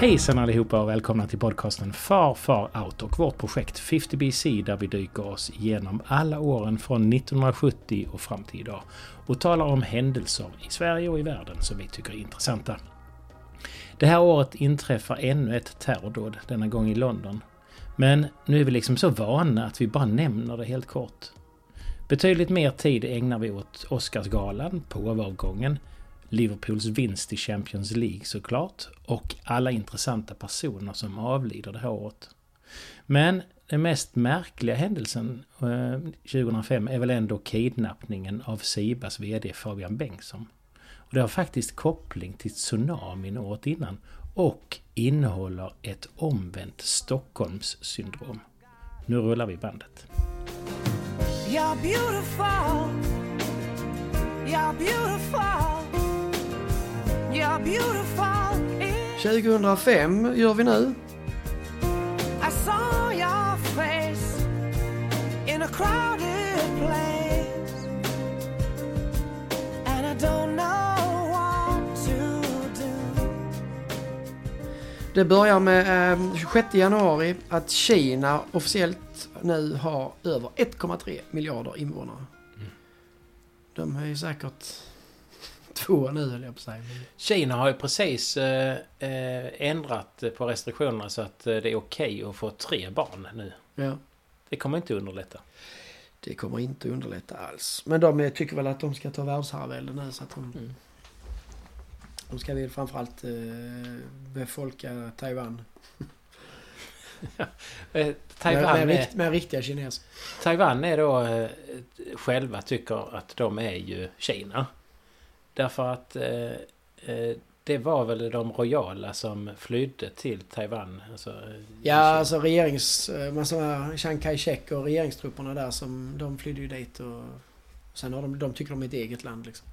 Hejsan allihopa och välkomna till podcasten Far Far Out och vårt projekt 50BC där vi dyker oss igenom alla åren från 1970 och fram till idag och talar om händelser i Sverige och i världen som vi tycker är intressanta. Det här året inträffar ännu ett terrordåd, denna gång i London. Men nu är vi liksom så vana att vi bara nämner det helt kort. Betydligt mer tid ägnar vi åt Oscarsgalan, påvavgången, Liverpools vinst i Champions League såklart och alla intressanta personer som avlider det här året. Men den mest märkliga händelsen eh, 2005 är väl ändå kidnappningen av Sibas VD Fabian Bengtsson. Och det har faktiskt koppling till tsunamin året innan och innehåller ett omvänt Stockholmssyndrom. Nu rullar vi bandet. You're beautiful. You're beautiful. You're beautiful. 2005 gör vi nu. I saw your face in a crowded place And I don't know what to do Det börjar med eh, 26 januari att Kina officiellt nu har över 1,3 miljarder invånare. Mm. De är ju säkert två nu höll jag på säga. Kina har ju precis eh, eh ändrat på restriktionerna så att eh, det är okej okay att få tre barn nu. Ja. Det kommer inte underlätta. Det kommer inte underlätta alls. Men de tycker väl att de ska ta världsherravälde nu så att de... Mm. De ska väl framförallt eh, befolka Taiwan. Eh, Taiwan med, med, är, med riktiga kineser. Taiwan är då eh, själva tycker att de är ju Kina. Därför att eh, eh, det var väl de royala som flydde till Taiwan? Alltså, ja, alltså regerings... Eh, man Chiang Kai-shek och regeringstrupperna där som... De flydde ju dit och... Sen har de... De tycker de är ett eget land liksom.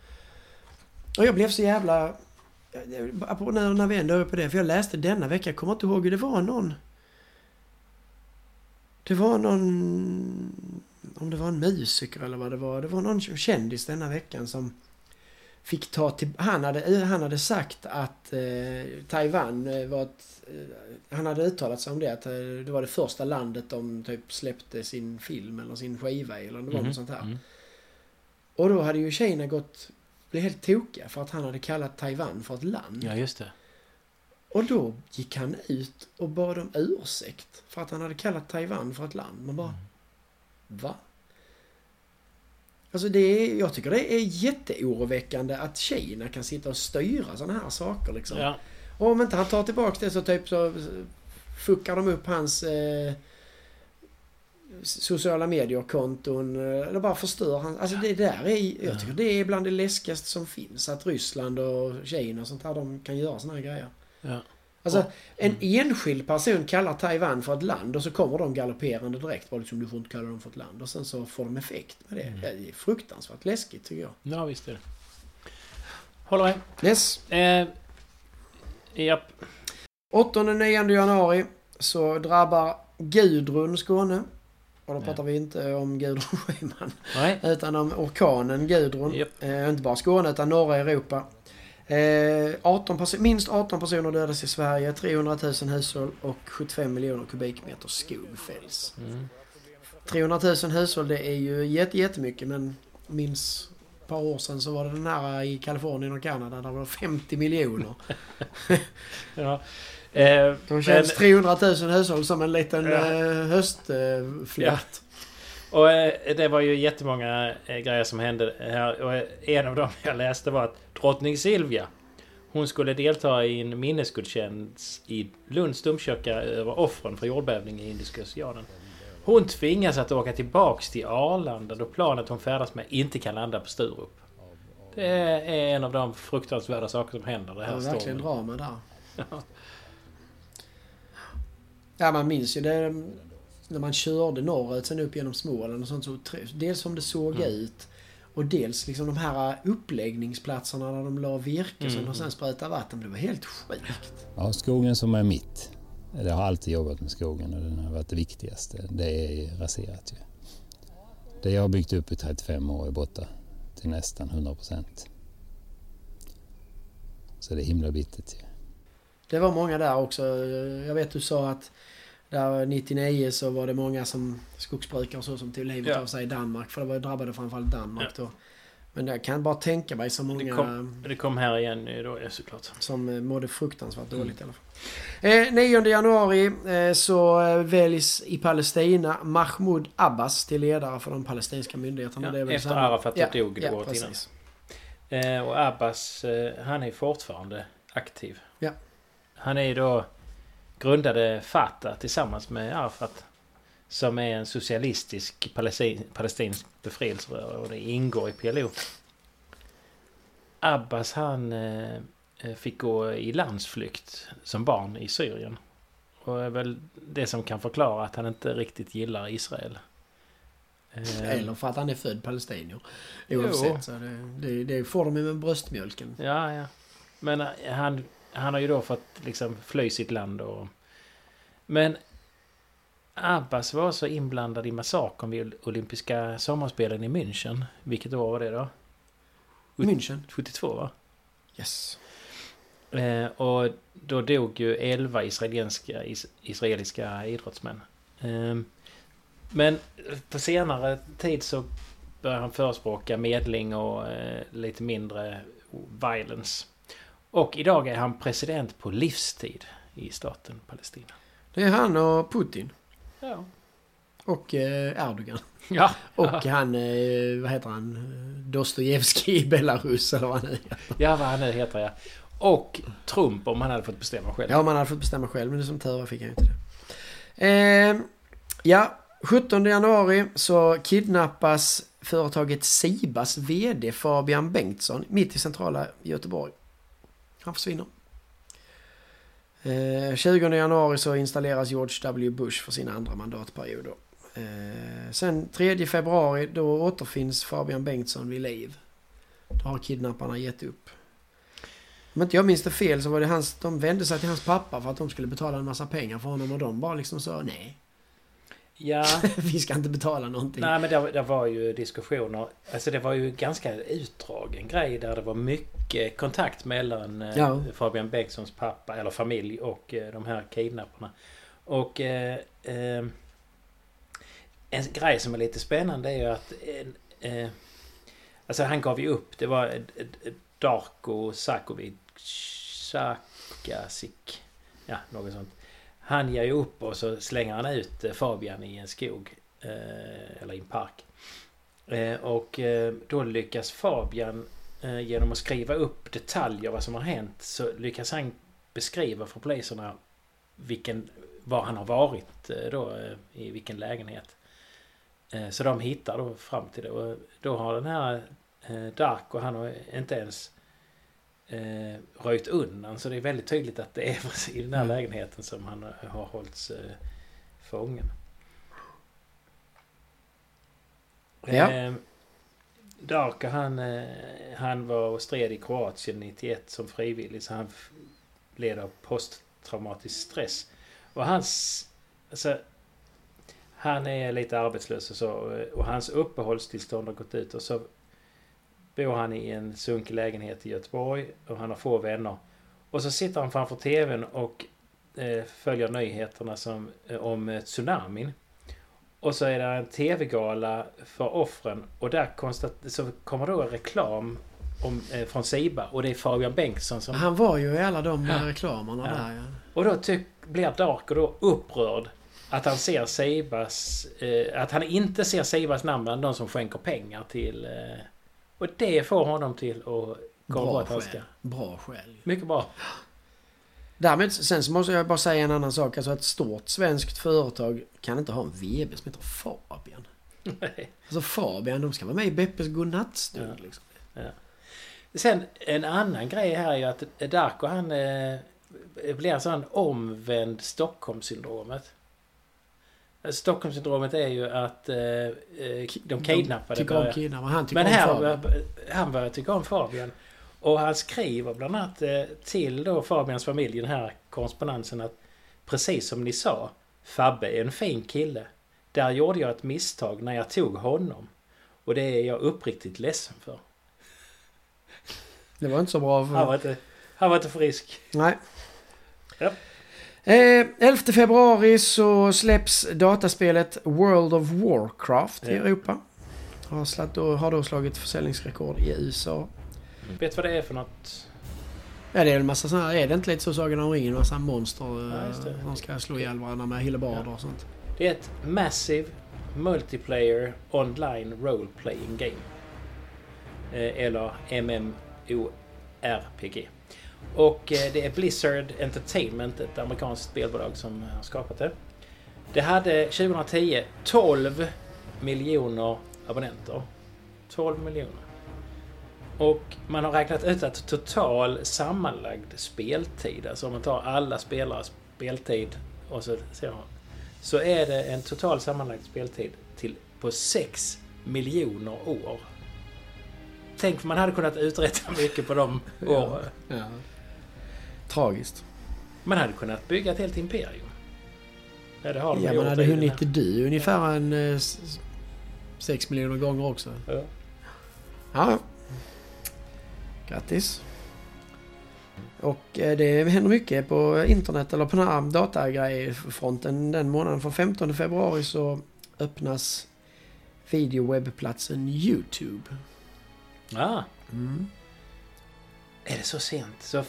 Och jag blev så jävla... När, när vi ändå är på det, för jag läste denna vecka, jag kommer inte ihåg hur det var någon... Det var någon... Om det var en musiker eller vad det var. Det var någon kändis denna veckan som fick ta till... Han hade, han hade sagt att eh, Taiwan eh, var ett, eh, Han hade uttalat sig om det att eh, det var det första landet de typ släppte sin film eller sin skiva eller det var mm. något sånt här. Mm. Och då hade ju Kina gått... Blev helt tokiga för att han hade kallat Taiwan för ett land. Ja, just det. Och då gick han ut och bad om ursäkt för att han hade kallat Taiwan för ett land. Man bara... Mm. Va? Alltså det är, jag tycker det är jätteoroväckande att Kina kan sitta och styra sådana här saker liksom. Ja. Och om inte han tar tillbaka det så typ så fuckar de upp hans eh, sociala medier-konton. Eh, eller bara förstör han. Alltså det där är, jag tycker det är bland det läskigaste som finns. Att Ryssland och Kina och sånt här, de kan göra sådana här grejer. Ja. Alltså, en enskild person kallar Taiwan för ett land och så kommer de galopperande direkt. Bara liksom, du får inte kalla dem för ett land. Och sen så får de effekt med det. Mm. Det är fruktansvärt läskigt tycker jag. Ja, visst är det. Håller med. Yes. Eh, japp. 8-9 januari så drabbar Gudrun Skåne. Och då pratar vi inte om Gudrun Schyman. Utan om orkanen Gudrun. Yep. Eh, inte bara Skåne utan norra Europa. Eh, 18 minst 18 personer dödas i Sverige, 300 000 hushåll och 75 miljoner kubikmeter skog fälls. Mm. 300 000 hushåll det är ju jätte, jättemycket men minns ett par år sedan så var det den här i Kalifornien och Kanada där det var 50 miljoner. ja. Eh, Då känns men... 300 000 hushåll som en liten ja. eh, höstflört. Ja. Och eh, det var ju jättemånga eh, grejer som hände här. Och eh, en av dem jag läste var att drottning Silvia hon skulle delta i en minnesgudstjänst i Lunds domkyrka över offren för jordbävningen i Indiska oceanen. Hon tvingas att åka tillbaks till Arlanda då planet hon färdas med inte kan landa på Sturup. Det är en av de fruktansvärda saker som händer det här Det är verkligen drama där. Ja. ja, man minns ju det när man körde norrut sen upp genom Småland och sånt så dels som det såg mm. ut och dels liksom de här uppläggningsplatserna där de la virke mm. och sen sprutade vatten. Det var helt sjukt. Ja, skogen som är mitt. Jag har alltid jobbat med skogen och den har varit det viktigaste. Det är raserat ju. Det jag har byggt upp i 35 år är borta till nästan 100 procent. Så det är himla bittert ju. Det var många där också. Jag vet du sa att där 99 så var det många som skogsbrukare och så som tog livet ja. av sig i Danmark. För det var drabbade framförallt Danmark ja. då. Men jag kan bara tänka mig så många... Det kom, det kom här igen då, ja, såklart. Som eh, mådde fruktansvärt dåligt mm. i alla fall. Eh, 9 januari eh, så eh, väljs i Palestina Mahmoud Abbas till ledare för de palestinska myndigheterna. Ja, efter samma... Arafat ja, dog ja, året innan. Eh, och Abbas, eh, han är fortfarande aktiv. Ja. Han är då grundade Fatah tillsammans med Arafat. Som är en socialistisk palestin, palestinsk befrielserörelse och det ingår i PLO. Abbas han eh, fick gå i landsflykt som barn i Syrien. Och är väl det som kan förklara att han inte riktigt gillar Israel. Eh, Eller för att han är född palestinier. Oavsett. Jo. Så det, det, det får de ju med bröstmjölken. Ja, ja. Men eh, han, han har ju då fått liksom fly sitt land och... Men Abbas var så inblandad i massakern vid olympiska sommarspelen i München. Vilket år var det då? München? 72 va? Yes. Eh, och då dog ju 11 israeliska, is, israeliska idrottsmän. Eh, men på senare tid så började han förespråka medling och eh, lite mindre violence. Och idag är han president på livstid i staten Palestina. Det är han och Putin. Ja. Och eh, Erdogan. Ja. Och han, eh, vad heter han? Dostojevskij i Belarus eller vad han nu heter. Ja, vad han nu heter ja. Och Trump om han hade fått bestämma själv. Ja, om han hade fått bestämma själv. Men som tur var fick han inte det. Eh, ja, 17 januari så kidnappas företaget Sibas VD Fabian Bengtsson mitt i centrala Göteborg. Han försvinner. Eh, 20 januari så installeras George W. Bush för sin andra mandatperiod. Eh, sen 3 februari då återfinns Fabian Bengtsson vid liv. Då har kidnapparna gett upp. Om inte jag minns det fel så var det hans, de vände sig till hans pappa för att de skulle betala en massa pengar för honom och de bara liksom sa nej. Ja. vi ska inte betala någonting. Nej men det, det, var ju diskussioner. Alltså det var ju ganska utdragen grej där det var mycket kontakt mellan eh, ja. Fabian Bengtssons pappa eller familj och eh, de här kidnapparna. Och eh, eh, en grej som är lite spännande är ju att eh, Alltså han gav ju upp. Det var Darko Sakovic Sakasik. Ja, något sånt. Han ger ju upp och så slänger han ut eh, Fabian i en skog. Eh, eller i en park. Eh, och då lyckas Fabian genom att skriva upp detaljer vad som har hänt så lyckas han beskriva för poliserna vilken, var han har varit då, i vilken lägenhet. Så de hittar då fram till det och då har den här Dark och han har inte ens eh, röjt undan. Så det är väldigt tydligt att det är i den här mm. lägenheten som han har hållits eh, fången. Ja. Eh, Darka han, eh, han var och stred i Kroatien 91 som frivillig så han led av posttraumatisk stress. Och hans... Alltså, han är lite arbetslös och så och hans uppehållstillstånd har gått ut och så bor han i en sunkig lägenhet i Göteborg och han har få vänner. Och så sitter han framför TVn och eh, följer nyheterna som, eh, om eh, tsunamin. Och så är det en TV-gala för offren och där konstat- så kommer då reklam om, eh, från Siba och det är Fabian Bengtsson som... Han var ju i alla de ja. reklamerna ja. där ja. Och då tyck, blir Darko då upprörd att han ser Sibas... Eh, att han inte ser Sibas namn bland de som skänker pengar till... Eh, och det får honom till att komma bra ska... Bra skäl. Mycket bra. Därmed, sen så måste jag bara säga en annan sak. Alltså ett stort svenskt företag kan inte ha en VB som heter Fabian. Nej. Alltså Fabian, de ska vara med i Beppes godnattstund. Ja. Liksom. Ja. Sen en annan grej här är ju att Darko han eh, blir en sån omvänd Stockholmssyndromet. Stockholmssyndromet är ju att eh, eh de kidnappade de börjar... Kidnappar. Han Men här, Fabian. han börjar tycka om Fabian. Och han skriver bland annat eh, till då Fabians familj den här korrespondensen att precis som ni sa, Fabbe är en fin kille. Där gjorde jag ett misstag när jag tog honom. Och det är jag uppriktigt ledsen för. Det var inte så bra. För... Han, var inte, han var inte frisk. Nej. Ja. Eh, 11 februari så släpps dataspelet World of Warcraft ja. i Europa. Har, slatt då, har då slagit försäljningsrekord i USA. Mm. Vet vad det är för något? Ja det är en massa sådana Är det inte lite så Sagan om ringen? En massa monster ja, eh, som ska slå ihjäl varandra med hillebarder ja. och sånt. Det är ett Massive Multiplayer Online Role Playing Game. Eh, eller MMORPG. Och eh, det är Blizzard Entertainment, ett amerikanskt spelbolag som eh, har skapat det. Det hade 2010 12 miljoner abonnenter. 12 miljoner. Och man har räknat ut att total sammanlagd speltid, alltså om man tar alla spelares speltid och så ser man, så är det en total sammanlagd speltid till, på 6 miljoner år. Tänk man hade kunnat uträtta mycket på de åren. Ja, ja. Tragiskt. Man hade kunnat bygga ett helt imperium. Ja, det har de ja man hade hunnit dö ungefär en 6 eh, miljoner gånger också. Ja. ja. Grattis. Och eh, det händer mycket på internet eller på den här datagrejfronten den månaden. För 15 februari så öppnas videowebbplatsen YouTube. Ja. Mm. Är det så sent? Så ja.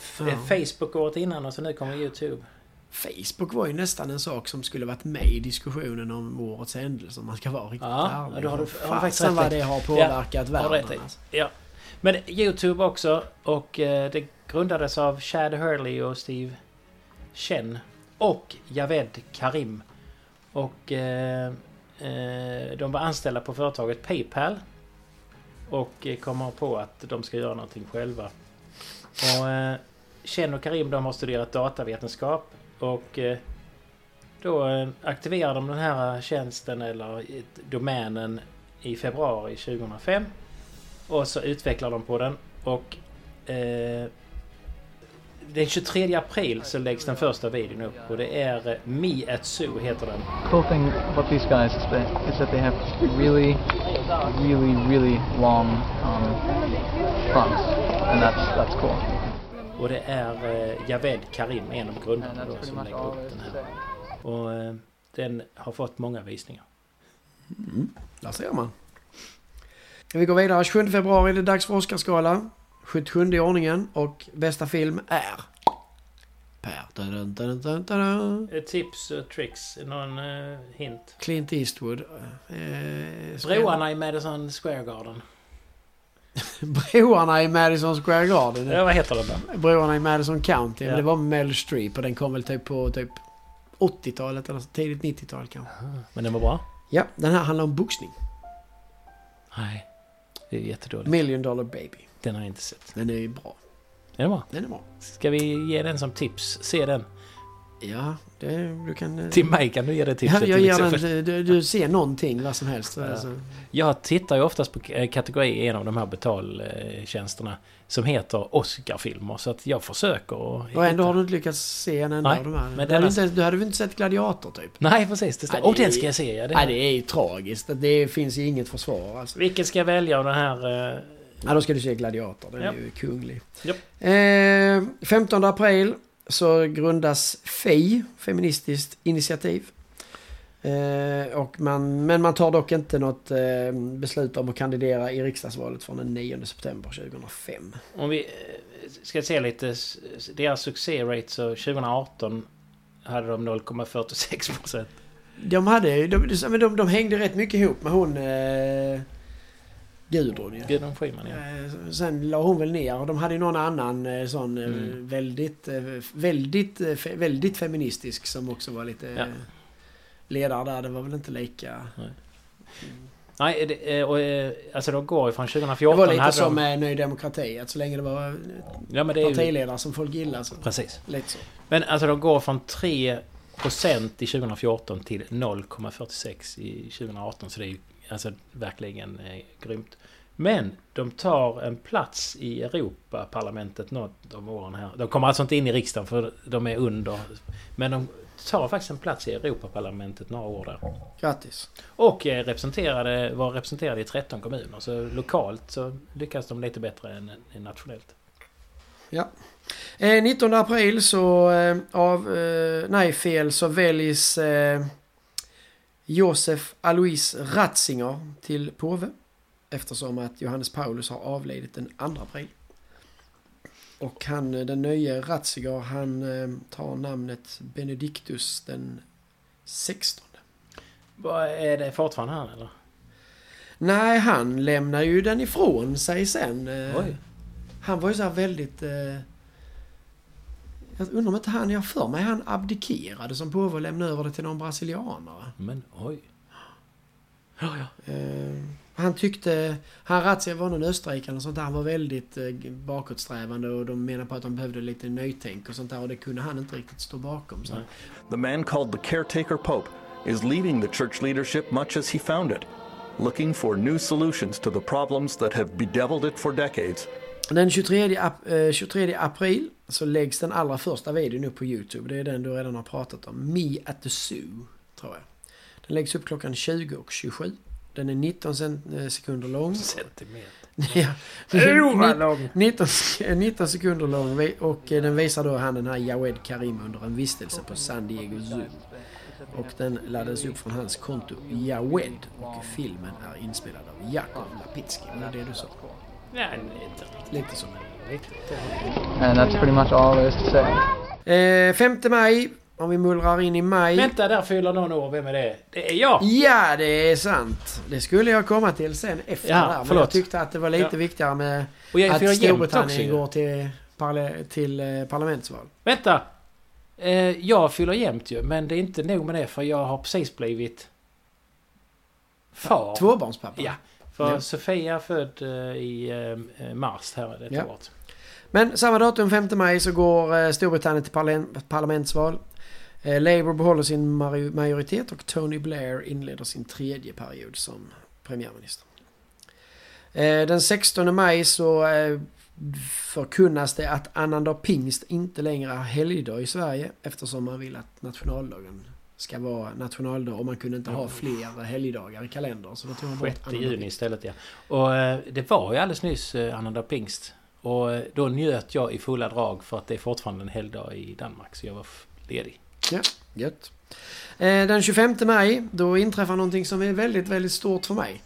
Facebook året innan och så nu kommer YouTube? Facebook var ju nästan en sak som skulle varit med i diskussionen om årets händelse om man ska vara riktigt ja, ärlig. Då har du, Fasen vad det har påverkat ja, världen. Alltså. Ja. Men YouTube också och eh, det grundades av Chad Hurley och Steve Chen. Och Javed Karim. Och eh, eh, de var anställda på företaget Paypal. Och eh, kommer på att de ska göra någonting själva. Och eh, Chen och Karim de har studerat datavetenskap. Och eh, då eh, aktiverar de den här tjänsten eller eh, domänen i februari 2005. Och så utvecklar de på den. Och eh, den 23 april så läggs den första videon upp och det är Me at Zoo heter den. Cool thing about these guys is that, is that they have really, really, really long um, fronts. And that's, that's cool. Och det är eh, Javed Karim, en av grundarna då, som lägger upp den här. Och eh, den har fått många visningar. Mm, där ser man. Vi går vidare. 27 februari är det dags för Oscarsgala. 77 i ordningen och bästa film är... Per. Dun, tips och tricks? Någon uh, hint? Clint Eastwood. Eh, Broarna i Madison Square Garden. Broarna i Madison Square Garden? Ja, vad heter den då? Broarna i Madison County. Ja. Det var Mel Streep och den kom väl typ på typ 80-talet eller tidigt 90-tal kanske. Men den var bra? Ja, den här handlar om boxning. Nej, det är jättedåligt. Million Dollar Baby. Den har jag inte sett. Den är bra. Är den bra? Den är bra. Ska vi ge den som tips? Se den. Ja, det, du kan... Eh, till mig kan du ge det tipset. Ja, jag ger den, du, du ser någonting, vad som helst. Ja. Alltså. Jag tittar ju oftast på kategori i en av de här betaltjänsterna som heter Oscar-filmer. Så att jag försöker Och ändå hitta. har du inte lyckats se en enda Nej, av de här. Men du, hade inte, du hade väl inte sett Gladiator typ? Nej, precis. Det Nej, och den ska jag se. Ja, det, Nej, det är ju tragiskt. Det finns ju inget försvar. Alltså. Vilken ska jag välja av den här... Ja, då ska du se Gladiator. Den ja. är ju kunglig. Eh, 15 april så grundas FEI, Feministiskt initiativ. Eh, och man, men man tar dock inte något eh, beslut om att kandidera i riksdagsvalet från den 9 september 2005. Om vi eh, ska se lite deras succé-rate så 2018 hade de 0,46 procent. De hade de, de, de, hängde rätt mycket ihop med hon... Eh, Gudrun ju. Gudrun Schyman ja. Eh, sen la hon väl ner. De hade ju någon annan eh, sån mm. väldigt, väldigt, väldigt feministisk som också var lite... Ja ledare där. Det var väl inte lika... Nej. Nej, det, och, alltså de går ju från 2014. Det var lite som med Ny Demokrati. Att så länge det var ja, men det partiledare ju... som folk gillar så... Precis. Lite så. Men alltså de går från 3% i 2014 till 0,46 i 2018. Så det är ju alltså verkligen eh, grymt. Men de tar en plats i Europaparlamentet något av åren här. De kommer alltså inte in i riksdagen för de är under. Men de tar faktiskt en plats i Europaparlamentet några år där. Grattis! Och representerade, var representerade i 13 kommuner. Så lokalt så lyckas de lite bättre än, än nationellt. Ja. Eh, 19 april så eh, av... Eh, nej, fel. Så väljs eh, Josef Alois Ratzinger till påve. Eftersom att Johannes Paulus har avlidit den 2 april. Och han, den nya Ratzinger, han eh, tar namnet Benedictus den 16. Vad Är det fortfarande han eller? Nej, han lämnar ju den ifrån sig sen. Eh, Oj. Han var ju så här väldigt... Jag undrar om inte han, jag för mig han abdikerade som påve och lämnade över det till någon brasilianare. Men oj. Ja, ja. Eh, han tyckte... Han Razzia var någon österrikare och sånt där. Han var väldigt eh, bakåtsträvande och de menade på att de behövde lite nytänk och sånt där och det kunde han inte riktigt stå bakom. Så. The man called the caretaker pope is leaving the church leadership much as he found it, looking for new solutions to the problems that have bedeviled it for decades. Den 23, ap eh, 23 april så läggs den allra första videon upp på Youtube. Det är den du redan har pratat om. Me at the Zoo, tror jag. Den läggs upp klockan 20 och 27. Den är 19 cent- eh, sekunder lång. Centimeter. Ja. Lång. 19, 19 sekunder lång och eh, den visar då han den här Jawed Karim under en vistelse på San Diego Zoo. Och den laddades upp från hans konto Jawed och filmen är inspelad av Jakov Lapitsky. Men det är det du sa. Nej, inte riktigt. Lite så. Riktigt. And that's pretty much all there is to say. Eh, 5 maj, om vi mullrar in i maj. Vänta, där fyller någon år. Vem är det? Det är jag! Ja, det är sant. Det skulle jag komma till sen efter Ja, det här. Men förlåt. jag tyckte att det var lite Ja. viktigare med Och jag att Storbritannien går till, parla- till eh, parlamentsval. Vänta! Eh, jag fyller jämnt ju, men det är inte nog med det för jag har precis blivit far. Tvåbarnspappa. Ja. För Ja. Sofia född eh, i eh, mars här detta Ja. året. Men samma datum, 5 maj, så går eh, Storbritannien till parla- parlamentsval. Eh, Labour behåller sin majoritet och Tony Blair inleder sin tredje period som premiärminister. Eh, Den 16 maj så eh, förkunnas det att annandag pingst inte längre är helgdag i Sverige eftersom man vill att nationaldagen ska vara nationaldag och man kunde inte ha fler helgdagar i kalendern. Så då tog man bort 6 annandag juni pingst. istället ja. Och eh, det var ju alldeles nyss eh, annandag pingst. Och eh, då njöt jag i fulla drag för att det är fortfarande en helgdag i Danmark. Så jag var ledig. Ja, gött. Den 25 maj, då inträffar någonting som är väldigt, väldigt stort för mig.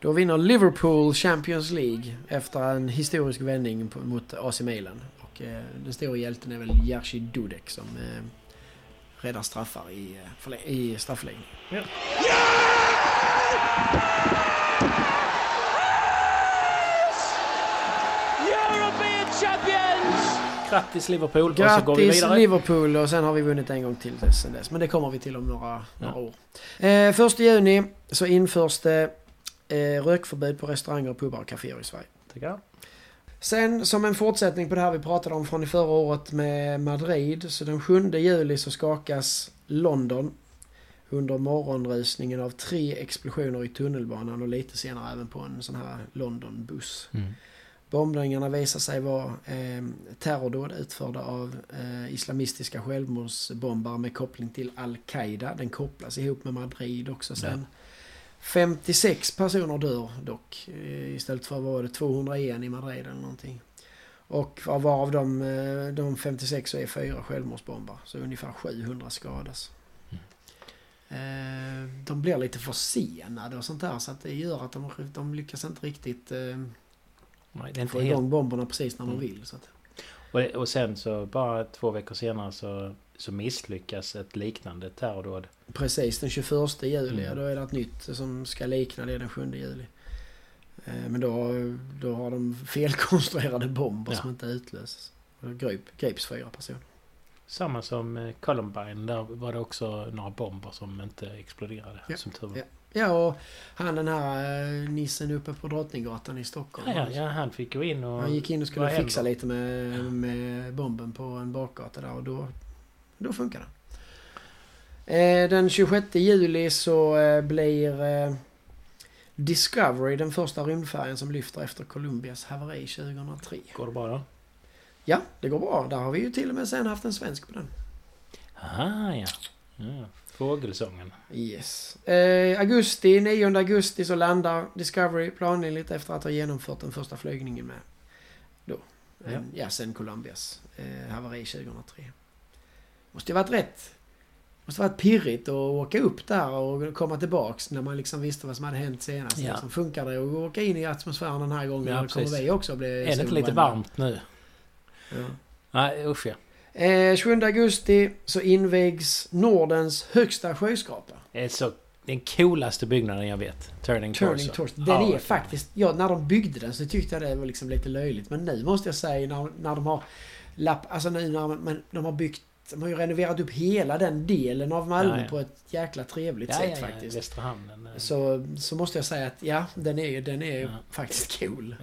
Då vinner Liverpool Champions League efter en historisk vändning mot AC Milan. Och den stora hjälten är väl Jerzy Dudek som räddar straffar i, eh, i straffläggning. Champions! Grattis Liverpool! och så går vi Grattis vidare. Liverpool och sen har vi vunnit en gång till sen dess. Men det kommer vi till om några, några år. Eh, första juni så införs det eh, rökförbud på restauranger, pubbar och kaféer i Sverige. Jag. Sen som en fortsättning på det här vi pratade om från i förra året med Madrid. Så den 7 juli så skakas London under morgonrusningen av tre explosioner i tunnelbanan och lite senare även på en sån här Londonbuss. Mm. Bombningarna visar sig vara eh, terrordåd utförda av eh, islamistiska självmordsbombare med koppling till Al-Qaida. Den kopplas ihop med Madrid också sen. 56 personer dör dock. eh, Istället för vad var det 201 i Madrid eller någonting. Och av varav de, eh, de 56 så är fyra självmordsbombare. Så ungefär 700 skadas. Eh, De blir lite försenade och sånt där så att det gör att de, de lyckas inte riktigt Nej, det är inte få helt... igång bomberna precis när de Mm. vill. Så att, Och, och sen så bara två veckor senare så, så misslyckas ett liknande terrordåd. precis den 21 juli, Mm. då är det ett nytt som ska likna det den 7 juli. Eh, Men då, då har de felkonstruerade bomber Ja. som inte utlöses. Då grip, grips fyra personer. Samma som eh, Columbine. Där var det också några bomber som inte exploderade. Ja, Som tur var. ja. Ja, och han den här eh, nissen uppe på Drottninggatan i Stockholm. Ja, ja, han fick ju in och... Han gick in och skulle fixa händer? lite med, med bomben på en bakgata där och då, då funkar det. Eh, den 26 juli så eh, blir Discovery den första rymdfärjan som lyfter efter Columbias haveri 2003. Går det bra då? Ja, det går bra. Där har vi ju till och med sen haft en svensk på den. Aha, ja. Ja. Fågelsången. Yes. Eh, augusti, 9 augusti så landar Discovery planenligt efter att ha genomfört den första flygningen med då, Ja, ja sen Colombias eh, haveri 2003. Måste ju varit rätt måste varit pirrigt att åka upp där och komma tillbaks när man liksom visste vad som hade hänt senast. Ja. Liksom, funkar det att åka in i atmosfären den här gången? Ja, kommer vi också bli Är det inte lite varmt nu? Ja. Nej, usch ja. Eh, 27 augusti så invigs Nordens högsta skyskrapa. Det är så den coolaste byggnaden jag vet. Turning, Turning Torso. Den ja, är faktiskt... Ja, när de byggde den så tyckte jag det var liksom lite löjligt. Men nu måste jag säga när, när de har... Lapp, alltså nu när man, de har byggt de har ju renoverat upp hela den delen av Malmö ja, ja. på ett jäkla trevligt ja, sätt faktiskt. Västra hamnen. Så, så måste jag säga att ja, den är ju den är faktiskt cool.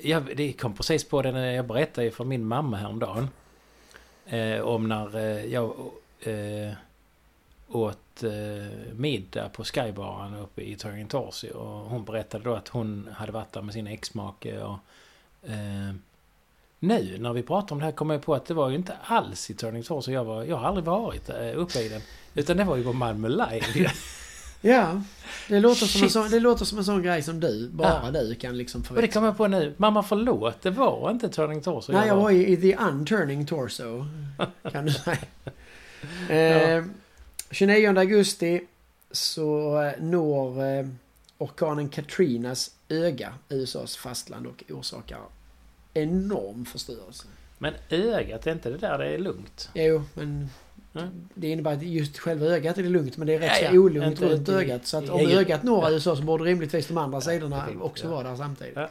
Ja, det kom precis på det när jag berättade för min mamma häromdagen. Eh, om när eh, jag eh, åt eh, middag på Skybaren uppe i Turning Och hon berättade då att hon hade varit där med sin exmake. Och, eh, nu när vi pratar om det här kommer jag på att det var ju inte alls i Turning Torso jag var. Jag har aldrig varit eh, uppe i den. Utan det var ju på Malmö Live. ja, det låter, som en sån, det låter som en sån grej som du, bara ja. du kan liksom förväxla. Och det kommer jag på nu. Mamma förlåt, det var inte Turning Torso Nej, jag var, i The Unturning Torso. Kan du säga. eh, 29 augusti så eh, når eh, orkanen Katrinas öga USAs fastland och orsakar enorm förstörelse. Men ögat, är inte det där det är lugnt? Jo, men mm. det innebär att just själva ögat är det lugnt men det är rätt ja, så olugnt runt ögat. Så att om ögat når ja. USA så borde rimligtvis de andra sidorna ja, också vara där samtidigt. Ja.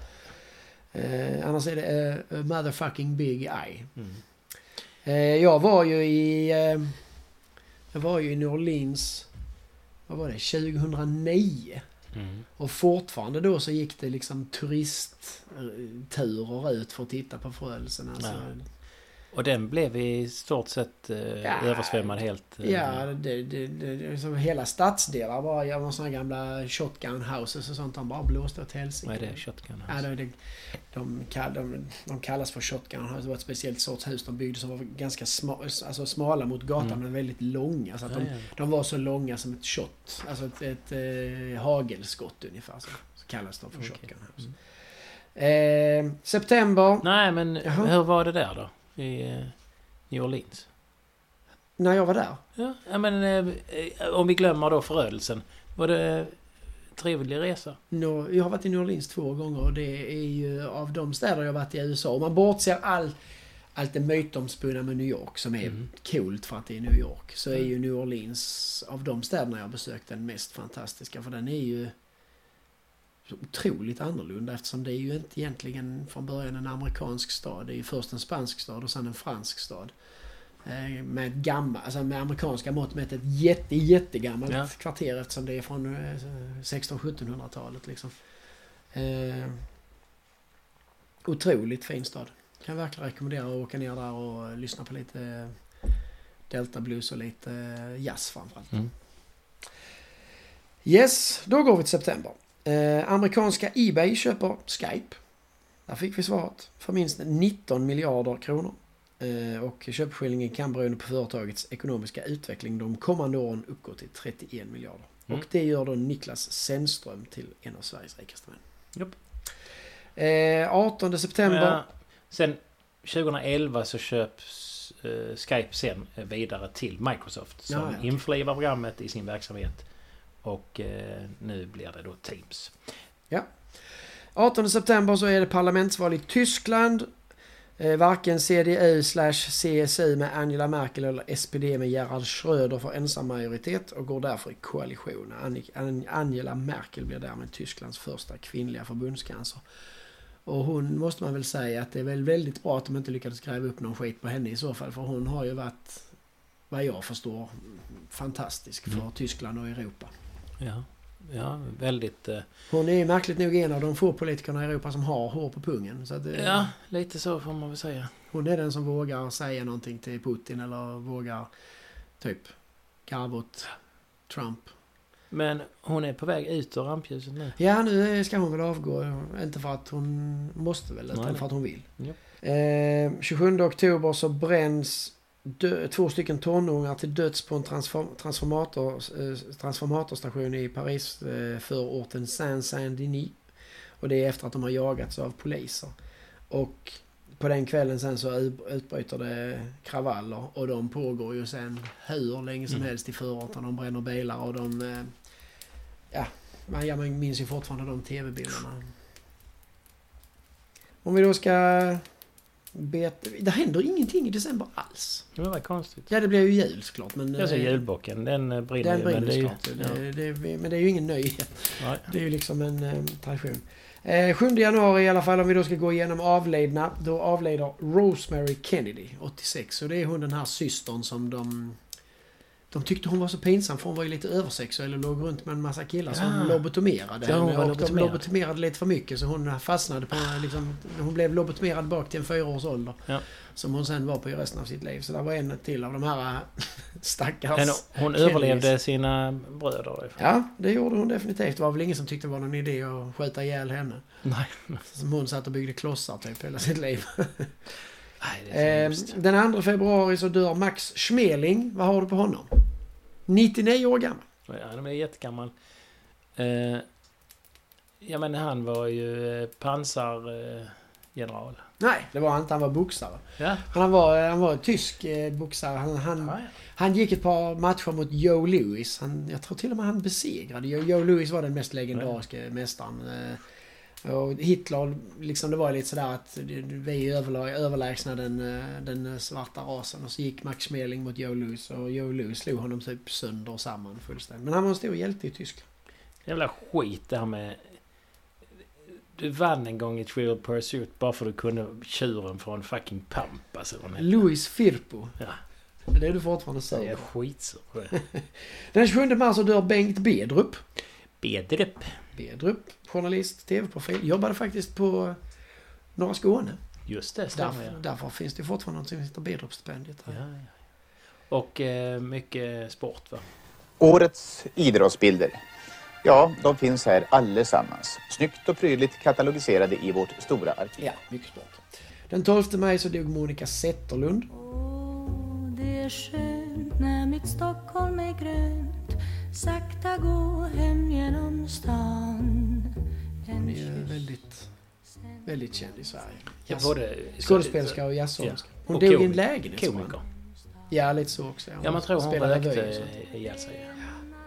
Eh, annars är det a motherfucking big eye. Mm. Eh, jag var ju i... Eh, jag var ju i New Orleans... Vad var det? 2009. Mm. Och fortfarande då så gick det liksom turistturer ut för att titta på förödelsen. Alltså, ja. Och den blev i stort sett eh, ja, översvämmad helt? Eh, ja, det, det, det, liksom hela stadsdelar var jag var sådana gamla shotgun houses och sånt. De bara blåste åt helsike. Vad är det? Shotgun house? Ja, det, de, de, de, kallas för shotgun house. Det var ett speciellt sorts hus de byggde som var ganska sma, alltså smala mot gatan mm. men väldigt långa. Så att ja, de, ja. de var så långa som ett shot. Alltså ett, ett eh, hagelskott ungefär. Så, så kallas de för okay. shotgun house. Mm. Eh, september. Nej men Jaha. hur var det där då? I eh, New Orleans. När jag var där? Ja, men eh, om vi glömmer då förödelsen. Var det trevlig resa? No, jag har varit i New Orleans två gånger och det är ju av de städer jag varit i USA. Om man bortser all, allt det mytomspunna med New York som är mm. coolt för att det är New York. Så är ju New Orleans av de städerna jag besökt den mest fantastiska. För den är ju så otroligt annorlunda eftersom det är ju inte egentligen från början en amerikansk stad. Det är ju först en spansk stad och sen en fransk stad. Eh, med gammal, alltså med amerikanska mått mätt ett jätte, jättegammalt ja. kvarter eftersom det är från 1600-1700-talet liksom. Eh, otroligt fin stad. Kan verkligen rekommendera att åka ner där och lyssna på lite Delta Blues och lite jazz framförallt. Mm. Yes, då går vi till september. Eh, amerikanska Ebay köper Skype. Där fick vi svaret. För minst 19 miljarder kronor. Eh, och köpeskillingen kan beroende på företagets ekonomiska utveckling de kommande åren uppgå till 31 miljarder. Mm. Och det gör då Niklas Sennström till en av Sveriges rikaste män. Eh, 18 september. Ja, sen 2011 så köps eh, Skype sen vidare till Microsoft som ja, ja. införlivar programmet i sin verksamhet. Och eh, nu blir det då Teams. Ja. 18 september så är det parlamentsval i Tyskland. Eh, varken CDU slash CSU med Angela Merkel eller SPD med Gerhard Schröder får ensam majoritet och går därför i koalition. Angela Merkel blir därmed Tysklands första kvinnliga förbundskansler. Och hon måste man väl säga att det är väl väldigt bra att de inte lyckades gräva upp någon skit på henne i så fall. För hon har ju varit, vad jag förstår, fantastisk för mm. Tyskland och Europa. Ja, ja väldigt... Eh... Hon är märkligt nog en av de få politikerna i Europa som har hår på pungen. Så att, eh, ja, lite så får man väl säga. Hon är den som vågar säga någonting till Putin eller vågar typ garva åt Trump. Men hon är på väg ut ur rampljuset nu. Ja, nu ska hon väl avgå. Inte för att hon måste väl, utan för att hon vill. Ja. Eh, 27 oktober så bränns dö, två stycken tonåringar till döds på en transform, transformator, eh, transformatorstation i Paris eh, för orten Saint-Saint-Denis. Och det är efter att de har jagats av poliser. Och på den kvällen sen så utbryter det kravaller och de pågår ju sen hur länge som mm. helst i förorten. De bränner bilar och de... Eh, ja, man minns ju fortfarande de tv-bilderna. Om vi då ska... Bet... Det händer ingenting i december alls. Det var konstigt. Ja, det blir ju jul såklart. Men, jag säger julbocken, den eh, brinner Den brinner men det är ju, ja. det, det, men det är ju ingen nyhet. Det är ju liksom en um, tradition. Eh, 7 januari i alla fall om vi då ska gå igenom avlidna. Då avlider Rosemary Kennedy, 86. Och det är hon den här systern som de... De tyckte hon var så pinsam för hon var ju lite översexuell och låg runt med en massa killar som ja. lobotomerade ja, henne. Och de lobotomerade lite för mycket så hon fastnade på... Liksom, hon blev lobotomerad bak till en fyra års ålder. Ja. Som hon sen var på i resten av sitt liv. Så det var en till av de här stackars... Men hon överlevde sina bröder? Ja, det gjorde hon definitivt. Det var väl ingen som tyckte det var någon idé att skjuta ihjäl henne. Nej. Som hon satt och byggde klossar typ hela sitt liv. Nej, eh, den 2 februari så dör Max Schmeling. Vad har du på honom? 99 år gammal. Ja, han är jättegammal. Eh, ja men han var ju eh, pansargeneral. Nej, det var han inte. Han var boxare. Ja. Han, var, han var tysk eh, boxare. Han, han, ja, ja. han gick ett par matcher mot Joe Louis. Han, jag tror till och med han besegrade Joe, Joe Louis var den mest legendariska mästaren. Och Hitler, liksom det var lite sådär att vi är överlägsna den, eh, den svarta rasen. Och så gick Max Schmeling mot Joe Louis och Joe Louis slog honom typ sönder och samman fullständigt. Men han var en stor hjälte i Tyskland. Jävla skit det här med du vann en gång i Trivial Pursuit bara för att du kunde tjuren från fucking Pampas eller Louis Firpo. Ja. Det är du fortfarande sur Jag är skitsur på det. Den 27 mars så dör Bengt Bedrup. Bedrup. Bedrup. Journalist, tv-profil. Jobbade faktiskt på Norra Skåne. Just det, stämmer därför, ja. därför finns det fortfarande något som heter Bedrup-stipendiet. Ja, ja. Och eh, mycket sport va? Årets idrottsbilder. Ja, de finns här allesammans. Snyggt och prydligt katalogiserade i vårt stora arkiv. Ja, mycket stort. Den 12 maj så dog Monica Zetterlund. Oh, det är skönt när mitt Stockholm är grönt Sakta gå hem genom stan Hon är ju väldigt, väldigt känd i Sverige. Ja, både Skådespelerska och jazzsångerska. Hon dog i en lägenhet. Komiker. Ja, lite så också. ja, man tror hon rökte ihjäl sig.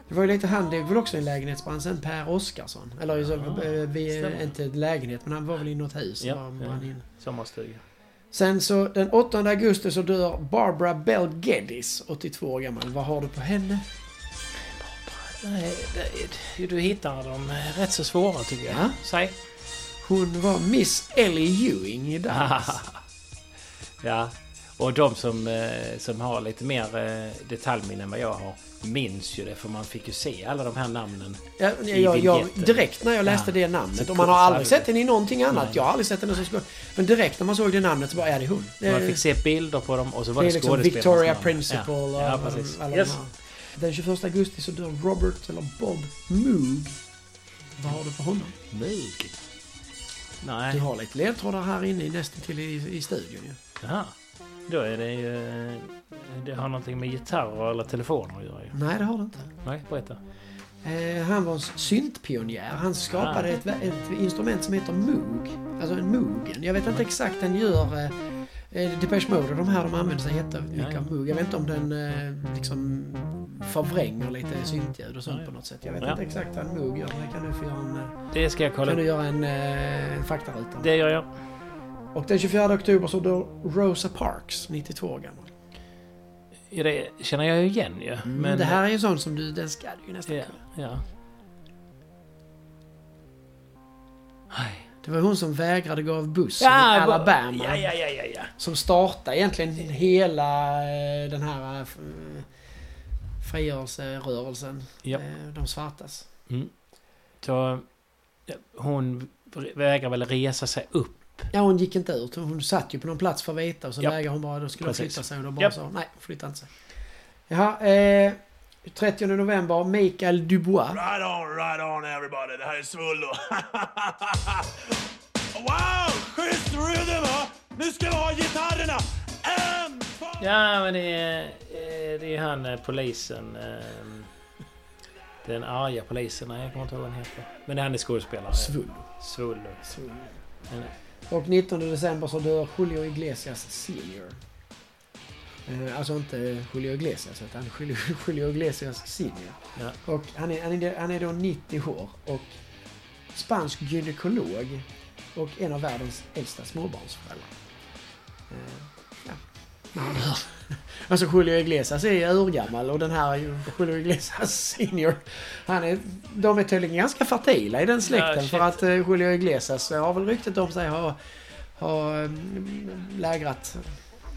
Det var ju lite han, det var väl också en lägenhetsbrand Per Oskarsson. Eller ja, vi, inte lägenhet, men han var väl i något hus. Ja, ja. sommarstuga. Sen så den 8 augusti så dör Barbara Bell Geddes, 82 år gammal. Vad har du på henne? Nej, du hittar dem rätt så svåra tycker jag. Ja. Säg. Hon var Miss Ellie Ewing i dans. ja, och de som, eh, som har lite mer eh, detaljminne än vad jag har minns ju det för man fick ju se alla de här namnen ja, jag, jag, Direkt när jag läste ja. det namnet. Och man har aldrig sett henne i någonting annat. Nej. Jag har aldrig sett henne som skådespelare. Men direkt när man såg det namnet så bara, är det hon. Man fick se bilder på dem och så var det, det liksom Victoria Principal ja. ja, precis. Alla yes. Den 21 augusti så dör Robert, eller Bob Moog. Vad har du på honom? Moog? Nej. Du har lite ledtrådar här inne nästan till i, i studion ju. Jaha. Då är det ju... Det har någonting med gitarrer eller telefoner att göra ju. Nej, det har det inte. Nej, berätta. Eh, han var en syntpionjär. Han skapade ah. ett, ett, instrument som heter Moog. Alltså en Moogen. Jag vet inte exakt den gör... Eh, eh Depeche Mode de här de använder sig jättemycket ja, av Moog. Jag vet inte om den eh, liksom förvränger lite syntljud och sånt ja, på något sätt. Jag vet ja. inte exakt vad en Moog gör. Det kan du få göra en... Eh, det ska jag kolla. Kan du göra en eh, faktaruta? Det gör jag. Och den 24 oktober så dör Rosa Parks, 92 år gammal. Ja, det känner jag ju igen ju. Ja. Mm, men det här är ju sån som du, den ska du ju nästan ja, ja. Det var hon som vägrade gå av bussen ja, i Alabama. Ja, ja, ja, ja, ja. Som startade egentligen hela eh, den här eh, frigörelserörelsen. Ja. Eh, de svartas. Mm. Så hon vägrar väl resa sig upp Ja, hon gick inte ut. Hon satt ju på någon plats för att veta och så yep. vägrade hon bara. Då skulle hon flytta sig och då bara yep. sa nej, flytta inte sig. Jaha, eh, 30 november, Mikael Dubois. Right on, right on everybody. Det här är Svullo. wow, schysst rhythm va? Nu ska vi ha gitarrerna. En. Ja, men det är, eh, det är han eh, polisen. Ehm, den arga polisen. Nej, jag kommer inte ihåg vad han heter. Men han är skådespelare. Svullo. Svullo. Svullo. Och 19 december så dör Julio Iglesias senior. Eh, alltså inte Julio Iglesias utan Julio, Julio Iglesias senior. Ja. Och han är, han, är, han är då 90 år och spansk gynekolog och en av världens äldsta småbarnsföräldrar. Eh, ja, hör. Alltså Julio Iglesias är urgammal och den här är ju Julio Iglesias senior. Han är, de är tydligen ganska fertila i den släkten Ja, för att uh, Julio Iglesias har väl ryktet om sig ha, ha um, lägrat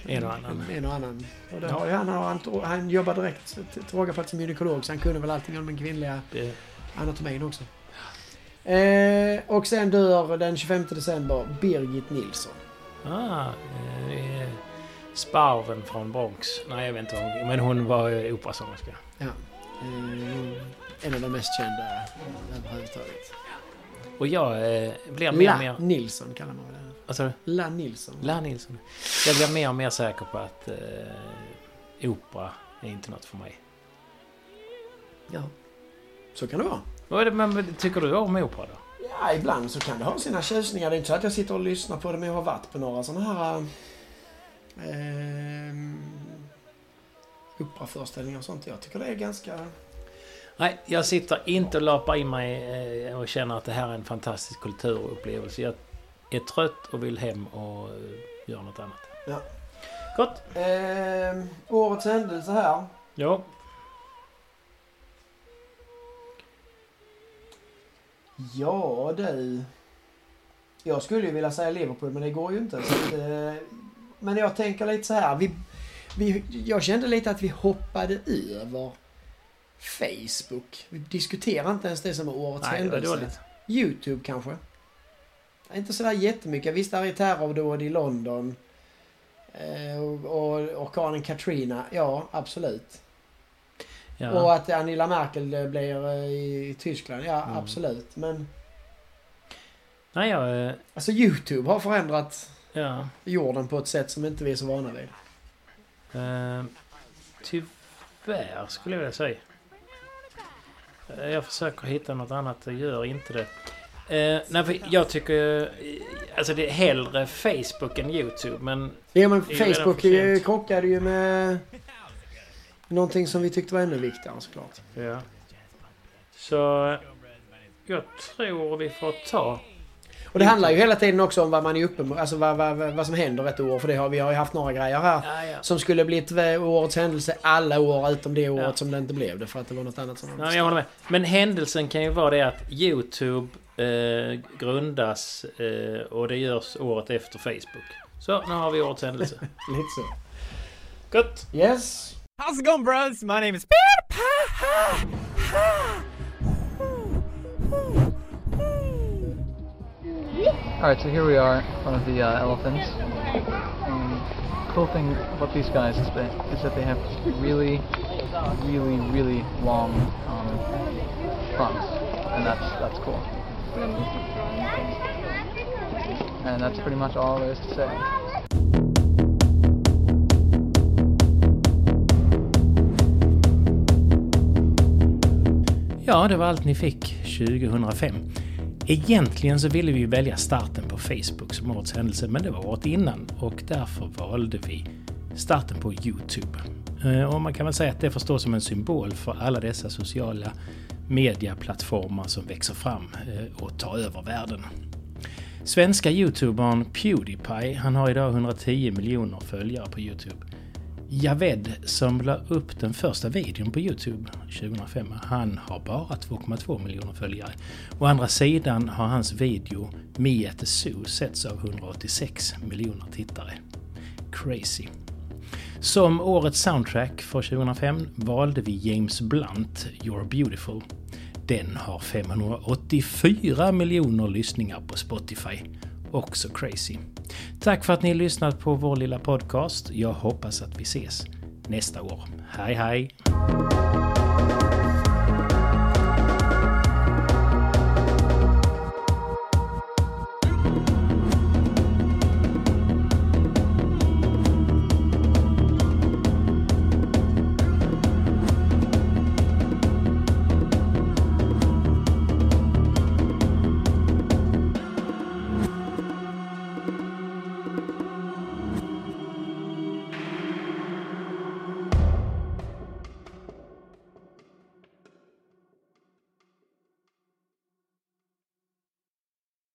En och annan. en och annan. Och det har, ju han, han, han jobbar direkt till råga på att som gynekolog så han kunde väl allting om den kvinnliga Det, anatomin också. Eh, och sen dör den 25 december Birgit Nilsson. ah, eh, Sparven från Bronx. Nej, jag vet inte hon... Men hon var eh, operasångerska. Ja. Eh, en av de mest kända överhuvudtaget. Och jag eh, blir mer La och mer... Nilsson kallar man det. Vad sa du? La Nilsson. La Nilsson. Jag blir mer och mer säker på att eh, opera är inte något för mig. Ja. Så kan det vara. Det, men tycker du om opera då? Ja, ibland så kan det ha sina tjusningar. Det är inte så att jag sitter och lyssnar på det, men jag har varit på några sådana här... Eh, operaföreställningar och sånt. Jag tycker det är ganska... Nej, jag sitter inte och lapar in mig eh, och känner att det här är en fantastisk kulturupplevelse. Jag är trött och vill hem och eh, göra något annat. Ja. Gott! Eh, årets händelse här. Ja. Ja du. Jag skulle ju vilja säga Liverpool men det går ju inte. Så att, eh, men jag tänker lite så här. Vi, vi, jag kände lite att vi hoppade över Facebook. Vi diskuterar inte ens det som är årets Nej, det var händelse. dåligt. Youtube kanske. Inte sådär jättemycket. Visst, där är terrordåd i London. Eh, och, orkanen Katrina. Ja, absolut. Ja. Och att Angela Merkel blir eh, i Tyskland. Ja, Mm. absolut. Men Nej, jag... eh, alltså Youtube har förändrat Ja. jorden på ett sätt som inte vi är så vana vid. Eh, tyvärr skulle jag vilja säga. Eh, Jag försöker hitta något annat, jag gör inte det. Eh, nej, för jag tycker... Alltså det är hellre Facebook än YouTube, men... Ja, men Det ju Facebook eh, krockade ju med någonting som vi tyckte var ännu viktigare såklart. Ja. Så... Jag tror vi får ta... Och det handlar ju hela tiden också om vad man är uppe med, alltså vad, vad, vad, vad som händer ett år. För det har, vi har ju haft några grejer här Ja, ja. som skulle blivit årets händelse alla år utom det året Ja. som det inte blev det. För att det var något annat som Ja, men jag håller med. Men händelsen kan ju vara det att YouTube eh, grundas eh, och det görs året efter Facebook. Så, nu har vi årets händelse. Lite så. Gott! Yes. How's it going, bros? My name is Alright, so here we are one of the uh, elephants. Um, cool thing about these guys is that, is that they have really, really, really long um, fronts, and that's that's cool. And that's pretty much all there is to say. Ja, det var allt ni fick 2005. Egentligen så ville vi ju välja starten på Facebook som årets händelse, men det var året innan och därför valde vi starten på Youtube. Eh, och man kan väl säga att det får stå som en symbol för alla dessa sociala mediaplattformar som växer fram eh, och tar över världen. Svenska youtubern Pewdiepie, han har idag 110 miljoner följare på Youtube. Javed som la upp den första videon på Youtube 2005, han har bara 2,2 miljoner följare. Å andra sidan har hans video Me at the Zoo setts av 186 miljoner tittare. Crazy. Som årets soundtrack för 2005 valde vi James Blunt, You're Beautiful. Den har 584 miljoner lyssningar på Spotify. Också crazy. Tack för att ni har lyssnat på vår lilla podcast. Jag hoppas att vi ses nästa år. Hej hej!